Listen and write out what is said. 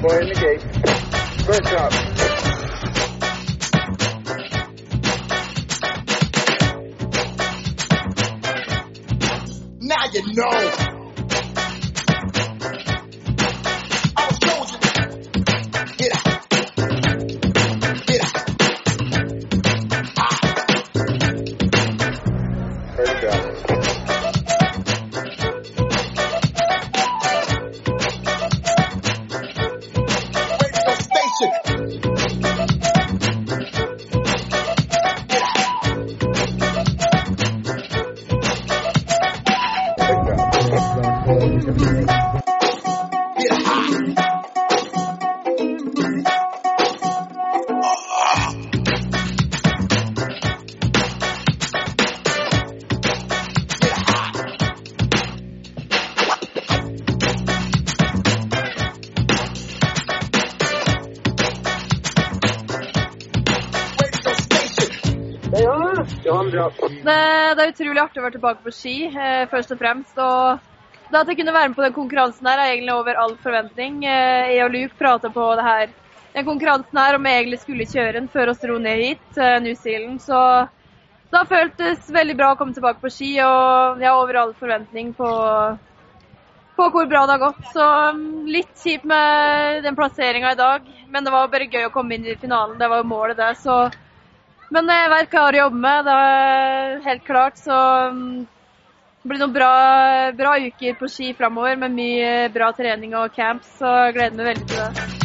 boy in the gate. First shot. Now you know. Det er utrolig artig å være tilbake på ski, eh, først og fremst. Og det at jeg kunne være med på den konkurransen her, er egentlig over all forventning. Eh, jeg og Luke prata på det her, den konkurransen her om jeg egentlig skulle kjøre den før oss dro ned hit, til New Zealand. Så det har føltes veldig bra å komme tilbake på ski, og jeg har over all forventning på, på hvor bra det har gått. Så mm, litt kjipt med den plasseringa i dag, men det var bare gøy å komme inn i finalen. Det var jo målet, det. så men jeg vet hva jeg har å jobbe med, det er helt klart. Så mm, det blir noen bra, bra uker på ski framover med mye bra trening og camps. Så jeg gleder meg veldig til det.